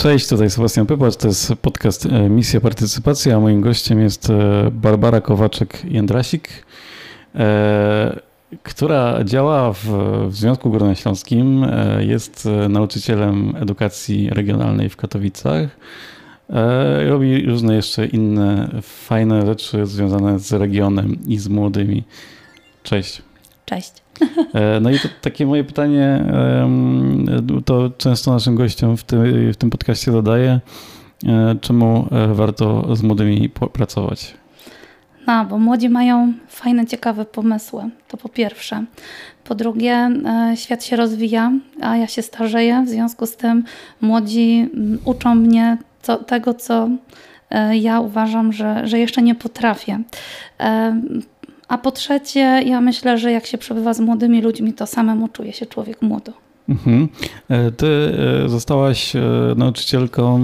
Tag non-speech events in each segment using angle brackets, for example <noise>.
Cześć, tutaj Sebastian Pypłacz, to jest podcast e, Misja Partycypacja, a moim gościem jest e, Barbara Kowaczek-Jędrasik, e, która działa w, w Związku Górnośląskim, jest nauczycielem edukacji regionalnej w Katowicach, robi różne jeszcze inne fajne rzeczy związane z regionem i z młodymi. Cześć. Cześć. E, no i to takie moje pytanie, to często naszym gościom w tym, w tym podcaście zadaję, e, czemu e, warto z młodymi pracować? No, bo młodzi mają fajne, ciekawe pomysły. To po pierwsze. Po drugie, świat się rozwija, a ja się starzeję. W związku z tym młodzi uczą mnie co, tego, co ja uważam, że, że jeszcze nie potrafię. A po trzecie, ja myślę, że jak się przebywa z młodymi ludźmi, to samemu czuje się człowiek młodo. Mhm. E, ty e, zostałaś e, nauczycielką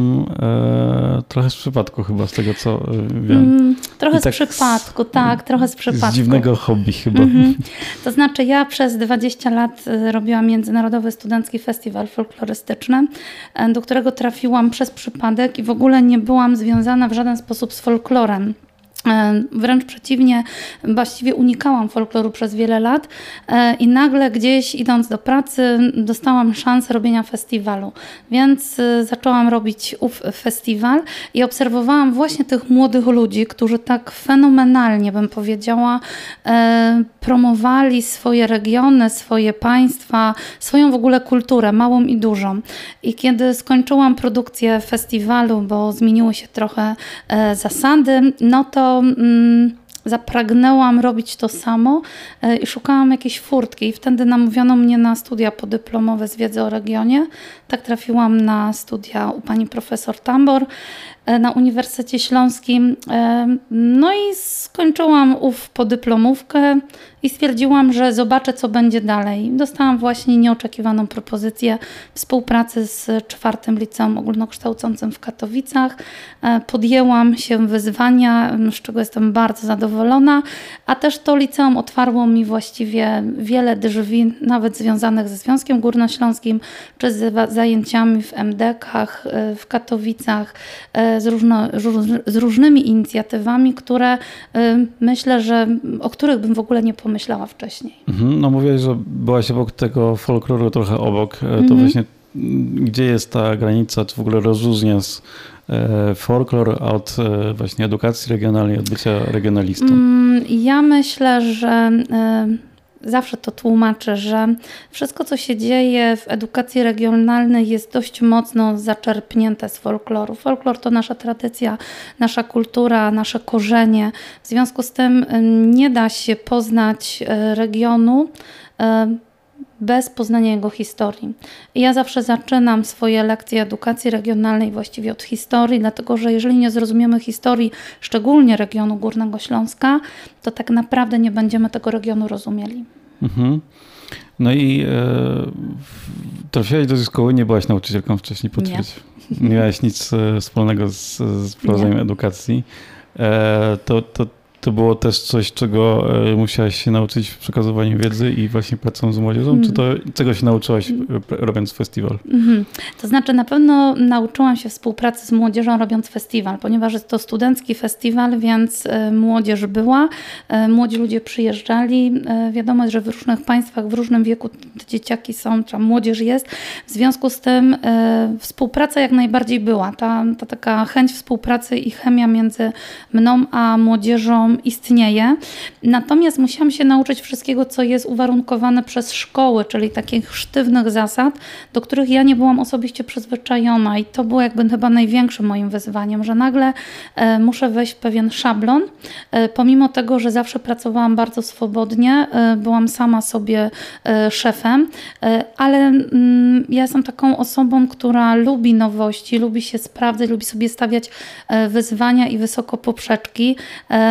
trochę z przypadku chyba, z tego co wiem. Mm, trochę tak z przypadku, z, tak, trochę z przypadku. Z dziwnego hobby chyba. Mhm. <laughs> To znaczy ja przez 20 lat robiłam Międzynarodowy Studencki Festiwal Folklorystyczny, do którego trafiłam przez przypadek i w ogóle nie byłam związana w żaden sposób z folklorem. E, wręcz przeciwnie, właściwie unikałam folkloru przez wiele lat e, i nagle gdzieś idąc do pracy dostałam szansę robienia festiwalu. Więc e, zaczęłam robić ów festiwal i obserwowałam właśnie tych młodych ludzi, którzy tak fenomenalnie, bym powiedziała, promowali swoje regiony, swoje państwa, swoją w ogóle kulturę, małą i dużą. I kiedy skończyłam produkcję festiwalu, bo zmieniły się trochę zasady, no to mm, zapragnęłam robić to samo e, i szukałam jakiejś furtki. I wtedy namówiono mnie na studia podyplomowe z wiedzy o regionie. Tak trafiłam na studia u pani profesor Tambor na Uniwersytecie Śląskim. E, no i skończyłam ów podyplomówkę i stwierdziłam, że zobaczę, co będzie dalej. Dostałam właśnie nieoczekiwaną propozycję współpracy z czwartym liceum ogólnokształcącym w Katowicach. Podjęłam się wyzwania, z czego jestem bardzo zadowolona, a też to liceum otwarło mi właściwie wiele drzwi, nawet związanych ze Związkiem Górnośląskim, czy z zajęciami w MDK-ach e, w Katowicach, e, z, różno, z różnymi inicjatywami, które e, myślę, że o których bym w ogóle nie pomyślała wcześniej. Mhm, no mówiłaś, że byłaś obok tego folkloru trochę obok. To mhm. właśnie gdzie jest ta granica, czy w ogóle rozróżniasz folklor od właśnie edukacji regionalnej, od bycia regionalistą? Mm, ja myślę, że zawsze to tłumaczę, że wszystko, co się dzieje w edukacji regionalnej, jest dość mocno zaczerpnięte z folkloru. Folklor to nasza tradycja, nasza kultura, nasze korzenie. W związku z tym nie da się poznać e, regionu bez poznania jego historii. Ja zawsze zaczynam swoje lekcje edukacji regionalnej właściwie od historii, dlatego że jeżeli nie zrozumiemy historii, szczególnie regionu Górnego Śląska, to tak naprawdę nie będziemy tego regionu rozumieli. Mhm. No i e, trafiłaś do szkoły, nie byłaś nauczycielką wcześniej, potwierdź. Nie. nie miałaś nic e, wspólnego z, z prowadzeniem edukacji. E, to, to to było też coś, czego e, musiałaś się nauczyć w przekazywaniu wiedzy i właśnie pracą z młodzieżą? Mm. Czy to czego się nauczyłaś e, robiąc festiwal? Mm -hmm. To znaczy na pewno nauczyłam się współpracy z młodzieżą robiąc festiwal, ponieważ jest to studencki festiwal, więc e, młodzież była, młodzi ludzie przyjeżdżali. Wiadomo, że w różnych państwach, w różnym wieku te dzieciaki są, czy młodzież jest. W związku z tym współpraca jak najbardziej była. Ta, ta taka chęć współpracy i chemia między mną a młodzieżą istnieje. Natomiast musiałam się nauczyć wszystkiego, co jest uwarunkowane przez szkoły, czyli takich sztywnych zasad, do których ja nie byłam osobiście przyzwyczajona i to było jakby chyba największym moim wyzwaniem, że nagle e, muszę wejść w pewien szablon, e, pomimo tego, że zawsze pracowałam bardzo swobodnie, e, byłam sama sobie szefem, ale mm, ja jestem taką osobą, która lubi nowości, lubi się sprawdzać, lubi sobie stawiać wyzwania i wysoko poprzeczki.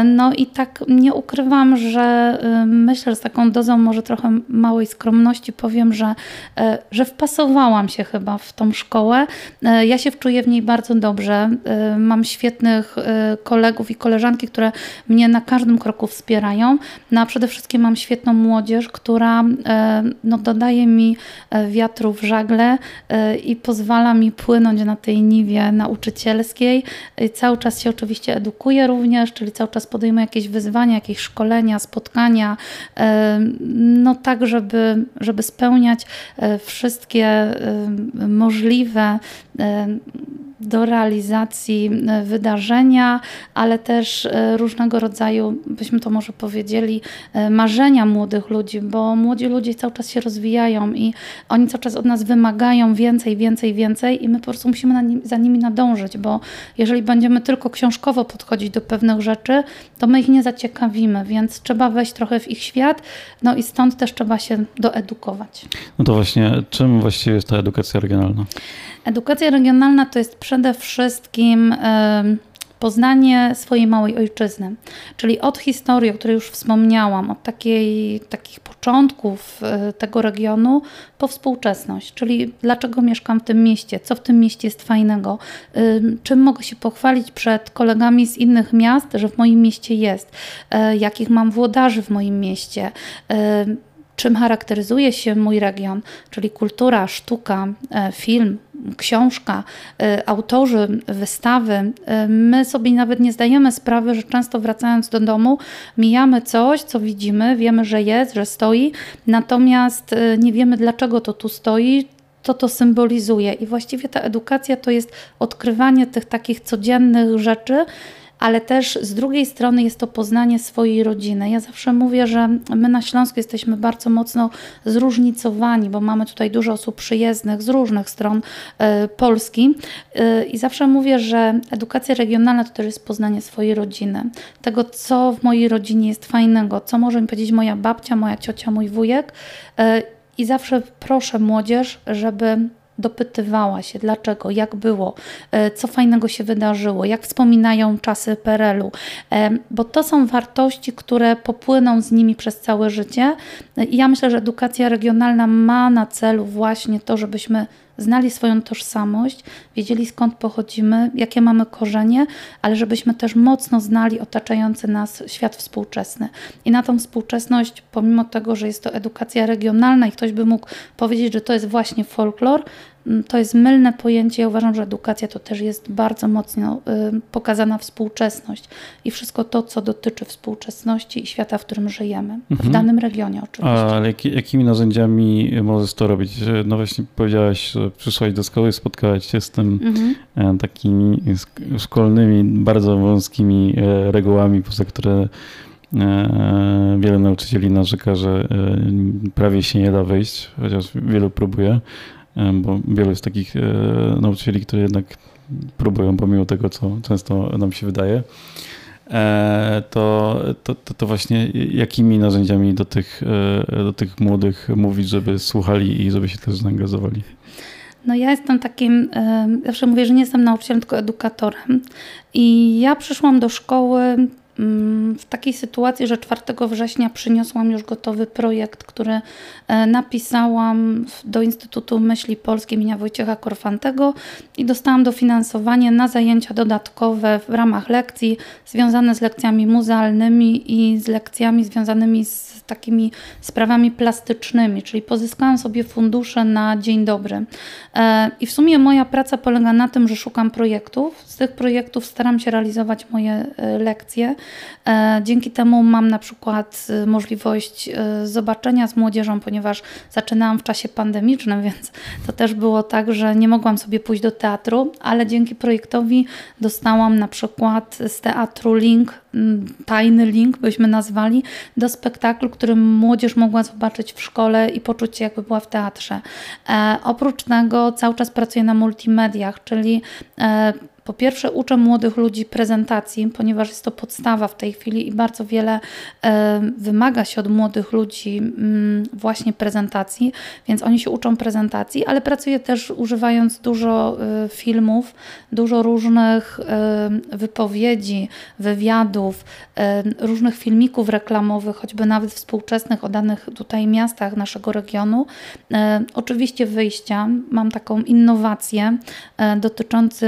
No i tak nie ukrywam, że y, myślę, że z taką dozą może trochę małej skromności powiem, że, y, że wpasowałam się chyba w tą szkołę. Y, ja się wczuję w niej bardzo dobrze. Mam świetnych kolegów i koleżanki, które mnie na każdym kroku wspierają. No a przede wszystkim mam świetną młodzież, która no, dodaje mi wiatru w żagle i pozwala mi płynąć na tej niwie nauczycielskiej. Cały czas się oczywiście edukuję również, czyli cały czas podejmuję jakieś wyzwania, jakieś szkolenia, spotkania, no tak, żeby, żeby spełniać wszystkie możliwe do realizacji e, wydarzenia, ale też e, różnego rodzaju, byśmy to może powiedzieli, e, marzenia młodych ludzi, bo młodzi ludzie cały czas się rozwijają i oni cały czas od nas wymagają więcej, więcej, więcej i my po prostu musimy nim, za nimi nadążyć, bo jeżeli będziemy tylko książkowo podchodzić do pewnych rzeczy, to my ich nie zaciekawimy, więc trzeba wejść trochę w ich świat, no i stąd też trzeba się doedukować. No to właśnie, czym właściwie jest ta edukacja regionalna? Edukacja regionalna to jest przede wszystkim poznanie swojej małej ojczyzny, czyli od historii, o której już wspomniałam, od takiej, takich początków e, tego regionu po współczesność, czyli dlaczego mieszkam w tym mieście, co w tym mieście jest fajnego, czym mogę się pochwalić przed kolegami z innych miast, że w moim mieście jest, e, jakich mam włodarzy w moim mieście czym charakteryzuje się mój region, czyli kultura, sztuka, e, film, książka, e, autorzy, wystawy. E, my sobie nawet nie zdajemy sprawy, że często wracając do domu, mijamy coś, co widzimy, wiemy, że jest, że stoi, natomiast nie wiemy, dlaczego to tu stoi, co to symbolizuje. I właściwie ta edukacja to jest odkrywanie tych takich codziennych rzeczy, ale też z drugiej strony jest to poznanie swojej rodziny. Ja zawsze mówię, że my na Śląsku jesteśmy bardzo mocno zróżnicowani, bo mamy tutaj dużo osób przyjezdnych z różnych stron y, Polski y, i zawsze mówię, że edukacja regionalna to też jest poznanie swojej rodziny, tego co w mojej rodzinie jest fajnego, co może mi powiedzieć moja babcia, moja ciocia, mój wujek. Y, I zawsze proszę młodzież, żeby dopytywała się, dlaczego, jak było, e, co fajnego się wydarzyło, jak wspominają czasy PRL-u, e, bo to są wartości, które popłyną z nimi przez całe życie. I ja myślę, że edukacja regionalna ma na celu właśnie to, żebyśmy znali swoją tożsamość, wiedzieli skąd pochodzimy, jakie mamy korzenie, ale żebyśmy też mocno znali otaczający nas świat współczesny. I na tą współczesność, pomimo tego, że jest to edukacja regionalna i ktoś by mógł powiedzieć, że to jest właśnie folklor, to jest mylne pojęcie. Ja uważam, że edukacja to też jest bardzo mocno pokazana współczesność i wszystko to, co dotyczy współczesności i świata, w którym żyjemy, mhm. w danym regionie oczywiście. Ale jakimi narzędziami możesz to robić? No właśnie powiedziałaś, że przyszłaś do szkoły, spotkałaś się z tym mhm. E, takimi szkolnymi, bardzo wąskimi e, regułami, poza które e, wiele nauczycieli narzeka, że prawie się nie da wyjść, chociaż wielu próbuje bo wielu jest takich e, nauczycieli, którzy jednak próbują, pomimo tego, co często nam się wydaje. E, to, to, to, właśnie jakimi narzędziami do tych, e, do tych młodych mówić, żeby słuchali i żeby się też zaangażowali? No ja jestem takim, zawsze mówię, że nie jestem nauczycielem, tylko edukatorem. I ja przyszłam do szkoły w takiej sytuacji, że 4 września przyniosłam już gotowy projekt, który e, napisałam do Instytutu Myśli Polskiej imienia Wojciecha Korfantego i dostałam dofinansowanie na zajęcia dodatkowe w ramach lekcji związane z lekcjami muzealnymi i z lekcjami związanymi z takimi sprawami plastycznymi, czyli pozyskałam sobie fundusze na dzień dobry. E, I w sumie moja praca polega na tym, że szukam projektów. Z tych projektów staram się realizować moje e, lekcje. E, dzięki temu mam na przykład możliwość zobaczenia z młodzieżą, ponieważ zaczynałam w czasie pandemicznym, <laughs> więc to też było tak, że nie mogłam sobie pójść do teatru, ale dzięki projektowi dostałam na przykład z teatru link tajny link, byśmy nazwali, do spektaklu, który młodzież mogła zobaczyć w szkole i poczuć się jakby była w teatrze. E, oprócz tego cały czas pracuję na multimediach, czyli e, po pierwsze, uczę młodych ludzi prezentacji, ponieważ jest to podstawa w tej chwili i bardzo wiele e, wymaga się od młodych ludzi mm, właśnie prezentacji, więc oni się uczą prezentacji, ale pracuję też używając dużo e, filmów, dużo różnych e, wypowiedzi, wywiadów, różnych filmików reklamowych, choćby nawet współczesnych o danych tutaj miastach naszego regionu. Oczywiście wyjścia. Mam taką innowację dotyczącą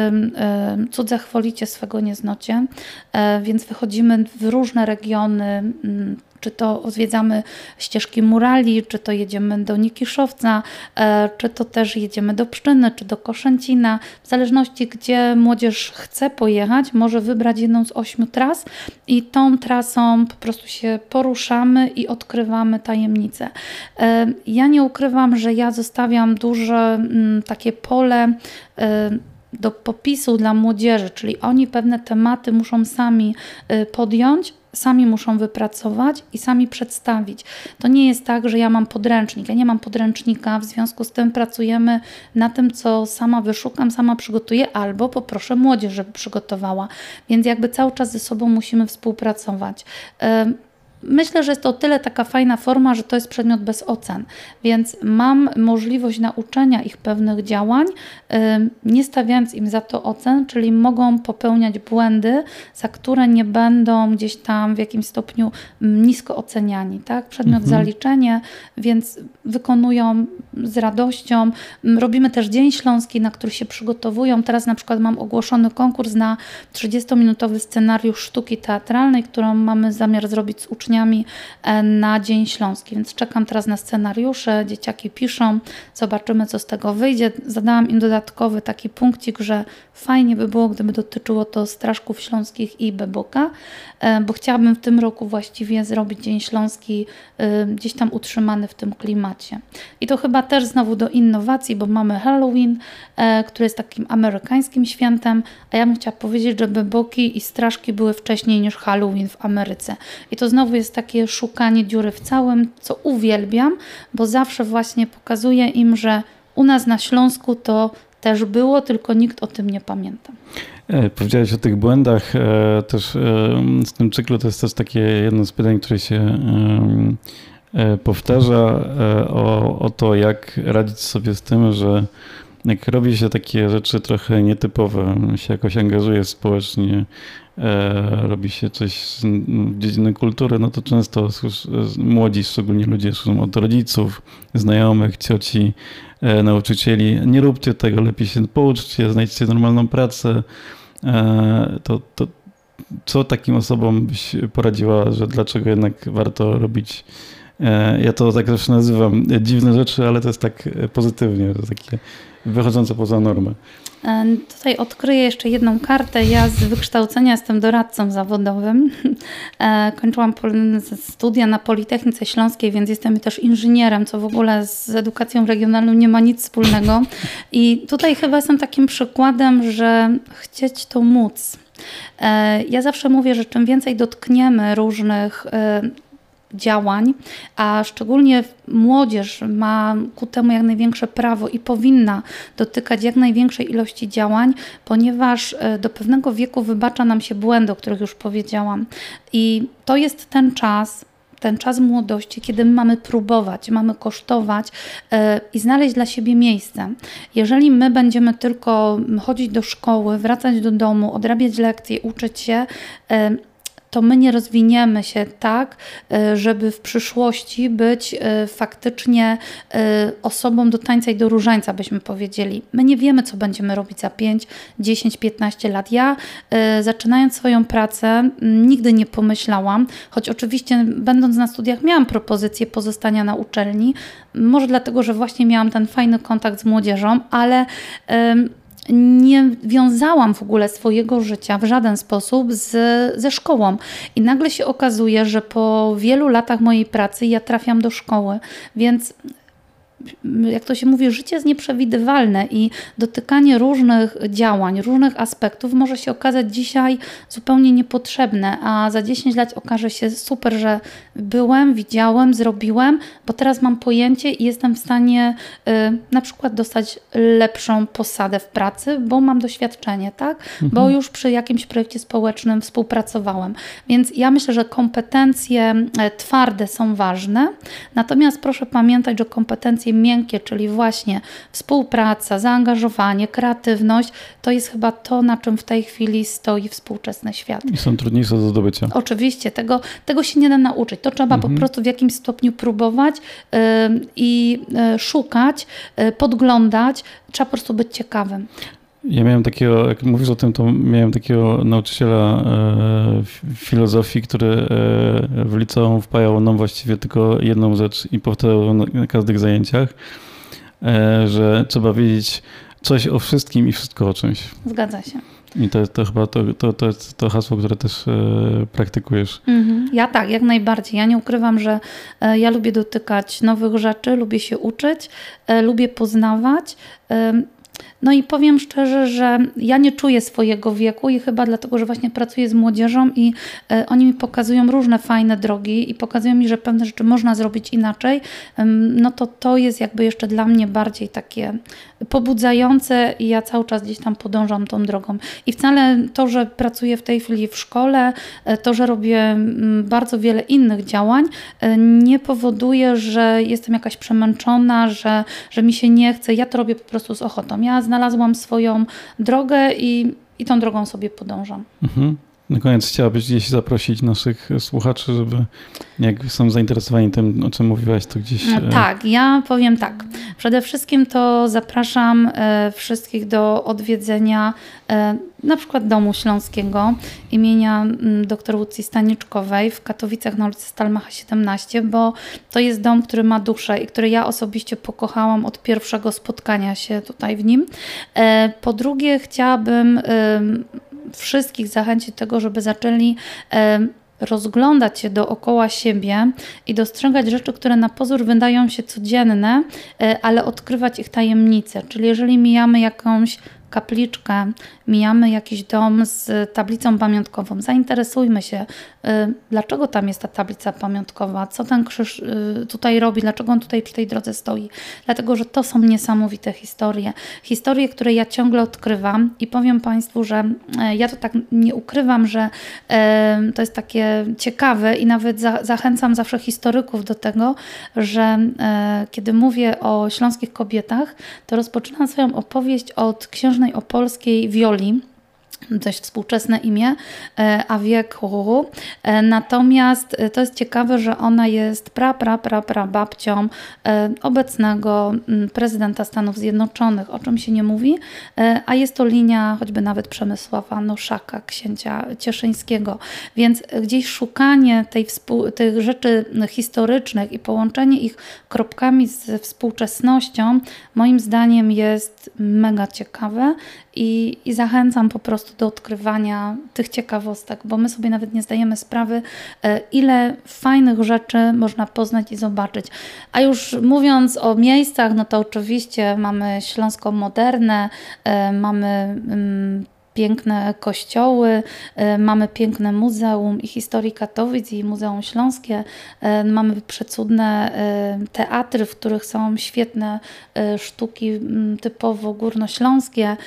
cudze chwolicie, swego nie znocie, więc wychodzimy w różne regiony, mm, czy to zwiedzamy ścieżki murali, czy to jedziemy do Nikiszowca, e, czy to też jedziemy do Pszczyny, czy do Koszęcina. W zależności, gdzie młodzież chce pojechać, może wybrać jedną z ośmiu tras i tą trasą po prostu się poruszamy i odkrywamy tajemnice. E, ja nie ukrywam, że ja zostawiam duże mm, takie pole e, do popisu dla młodzieży, czyli oni pewne tematy muszą sami podjąć, sami muszą wypracować i sami przedstawić. To nie jest tak, że ja mam podręcznik. Ja nie mam podręcznika, w związku z tym pracujemy na tym, co sama wyszukam, sama przygotuję, albo poproszę młodzież, żeby przygotowała. Więc jakby cały czas ze sobą musimy współpracować. Myślę, że jest to o tyle taka fajna forma, że to jest przedmiot bez ocen, więc mam możliwość nauczenia ich pewnych działań, nie stawiając im za to ocen, czyli mogą popełniać błędy, za które nie będą gdzieś tam w jakimś stopniu nisko oceniani. Tak? Przedmiot mhm. zaliczenie, więc wykonują z radością. Robimy też Dzień Śląski, na który się przygotowują. Teraz na przykład mam ogłoszony konkurs na 30-minutowy scenariusz sztuki teatralnej, którą mamy zamiar zrobić z uczniami uczniami e, na Dzień Śląski, więc czekam teraz na scenariusze, dzieciaki piszą, zobaczymy co z tego wyjdzie. Zadałam im dodatkowy taki punkcik, że fajnie by było, gdyby dotyczyło to Straszków Śląskich i Beboka, e, bo chciałabym w tym roku właściwie zrobić Dzień Śląski e, gdzieś tam utrzymany w tym klimacie. I to chyba też znowu do innowacji, bo mamy Halloween, który jest takim amerykańskim świętem, a ja bym chciała powiedzieć, że Beboki i Straszki były wcześniej niż Halloween w Ameryce. I to znowu jest takie szukanie dziury w całym, co uwielbiam, bo zawsze właśnie pokazuję im, że u nas na Śląsku to też było, tylko nikt o tym nie pamięta. E, powiedziałeś o tych błędach e, też e, z tym cyklu, to jest też takie jedno z pytań, które się powtarza o, o to, jak radzić sobie z tym, że jak robi się takie rzeczy trochę nietypowe, się jakoś angażuje społecznie, robi się coś z dziedziny kultury, no to często młodzi, szczególnie ludzie słyszą od rodziców, znajomych, cioci, e, nauczycieli, nie róbcie tego, lepiej się pouczcie, znajdźcie normalną pracę. E, to, to co takim osobom byś poradziła, że dlaczego jednak warto robić e, ja to tak też nazywam dziwne rzeczy, ale to jest tak pozytywnie, takie wychodzące poza normę. E, tutaj odkryję jeszcze jedną kartę. Ja z wykształcenia jestem doradcą zawodowym. <laughs> E, kończyłam studia na Politechnice Śląskiej, więc jestem też inżynierem, co w ogóle z edukacją regionalną nie ma nic wspólnego. I tutaj chyba jestem takim przykładem, że chcieć to móc. E, ja zawsze mówię, że czym więcej dotkniemy różnych działań, a szczególnie młodzież ma ku temu jak największe prawo i powinna dotykać jak największej ilości działań, ponieważ e, do pewnego wieku wybacza nam się błędy, o których już powiedziałam. I to jest ten czas, ten czas młodości, kiedy my mamy próbować, mamy kosztować yy, i znaleźć dla siebie miejsce. Jeżeli my będziemy tylko chodzić do szkoły, wracać do domu, odrabiać lekcje, uczyć się, yy, to my nie rozwiniemy się tak, e, żeby w przyszłości być e, faktycznie e, osobą do tańca i do różańca, byśmy powiedzieli. My nie wiemy, co będziemy robić za 5, 10, 15 lat. Ja zaczynając swoją pracę, nigdy nie pomyślałam, choć oczywiście będąc na studiach miałam propozycję pozostania na uczelni, może dlatego, że właśnie miałam ten fajny kontakt z młodzieżą, ale nie wiązałam w ogóle swojego życia w żaden sposób z, ze szkołą. I nagle się okazuje, że po wielu latach mojej pracy ja trafiam do szkoły, więc jak to się mówi, życie jest nieprzewidywalne i dotykanie różnych działań, różnych aspektów może się okazać dzisiaj zupełnie niepotrzebne, a za 10 lat okaże się super, że byłem, widziałem, zrobiłem, bo teraz mam pojęcie i jestem w stanie y, na przykład dostać lepszą posadę w pracy, bo mam doświadczenie, tak? Mhm. Bo już przy jakimś projekcie społecznym współpracowałem. Więc ja myślę, że kompetencje e, twarde są ważne, natomiast proszę pamiętać, że kompetencje miękkie, czyli właśnie współpraca, zaangażowanie, kreatywność, to jest chyba to, na czym w tej chwili stoi współczesny świat. I są trudniejsze do zdobycia. Oczywiście, tego, tego się nie da nauczyć. To trzeba mhm. po prostu w jakimś stopniu próbować yy, i yy, szukać, yy, podglądać. Trzeba po prostu być ciekawym. Ja miałem takiego, jak mówisz o tym, to miałem takiego nauczyciela e, filozofii, który e, w liceum wpajał nam właściwie tylko jedną rzecz i powtarzał na, na każdych zajęciach, e, że trzeba wiedzieć coś o wszystkim i wszystko o czymś. Zgadza się. I to, to chyba to, to, to jest to hasło, które też e, praktykujesz. Mhm. Ja tak, jak najbardziej. Ja nie ukrywam, że e, ja lubię dotykać nowych rzeczy, lubię się uczyć, e, lubię poznawać. No i powiem szczerze, że ja nie czuję swojego wieku i chyba dlatego, że właśnie pracuję z młodzieżą i e, oni mi pokazują różne fajne drogi i pokazują mi, że pewne rzeczy można zrobić inaczej, no to to jest jakby jeszcze dla mnie bardziej takie pobudzające i ja cały czas gdzieś tam podążam tą drogą. I wcale to, że pracuję w tej chwili w szkole, e, to, że robię bardzo wiele innych działań, e, nie powoduje, że jestem jakaś przemęczona, że, że mi się nie chce. Ja to robię po prostu z ochotą. Ja znalazłam swoją drogę i, i tą drogą sobie podążam. Mhm. Na koniec chciałabyś gdzieś zaprosić naszych słuchaczy, żeby jak są zainteresowani tym, o czym mówiłaś, to gdzieś... E, tak, ja powiem tak. Przede wszystkim to zapraszam e, wszystkich do odwiedzenia e, na przykład Domu Śląskiego imienia dr Łucji Staniczkowej w Katowicach na ulicy Stalmacha 17, bo to jest dom, który ma duszę i który ja osobiście pokochałam od pierwszego spotkania się tutaj w nim. Po drugie chciałabym wszystkich zachęcić do tego, żeby zaczęli rozglądać się dookoła siebie i dostrzegać rzeczy, które na pozór wydają się codzienne, e, ale odkrywać ich tajemnice. Czyli jeżeli mijamy jakąś kapliczkę, mijamy jakiś dom z tablicą pamiątkową, zainteresujmy się, y, dlaczego tam jest ta tablica pamiątkowa, co ten krzyż y, tutaj robi, dlaczego on tutaj przy tej drodze stoi. Dlatego, że to są niesamowite historie. Historie, które ja ciągle odkrywam i powiem Państwu, że e, ja to tak nie ukrywam, że e, to jest takie ciekawe i nawet zachęcam zawsze historyków do tego, że e, kiedy mówię o śląskich kobietach, to rozpoczynam swoją opowieść od książki księżnej opolskiej Wioli, dość współczesne imię, e, a wiek hu, e, Natomiast e, to jest ciekawe, że ona jest pra, pra, pra, pra babcią obecnego prezydenta Stanów Zjednoczonych, o czym się nie mówi, a jest to linia choćby nawet Przemysława Noszaka, księcia cieszyńskiego. Więc gdzieś szukanie tej tych rzeczy historycznych i połączenie ich kropkami z współczesnością, moim zdaniem jest mega ciekawe i, i zachęcam po prostu do odkrywania tych ciekawostek, bo my sobie nawet nie zdajemy sprawy, e, ile fajnych rzeczy można poznać i zobaczyć. A już mówiąc o miejscach, no to oczywiście mamy Śląsko Moderne, e, mamy mm, piękne kościoły, e, mamy piękne muzeum i historii Katowic i Muzeum Śląskie, mamy przecudne teatry, w których są świetne sztuki typowo górnośląskie.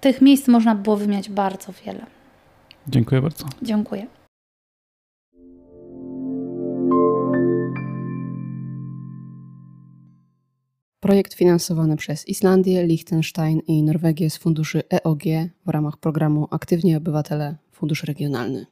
Tych miejsc można było wymieniać bardzo wiele. Dziękuję bardzo. Dziękuję. Projekt finansowany przez Islandię, Liechtenstein i Norwegię z funduszy EOG w ramach programu Aktywni Obywatele Fundusz Regionalny.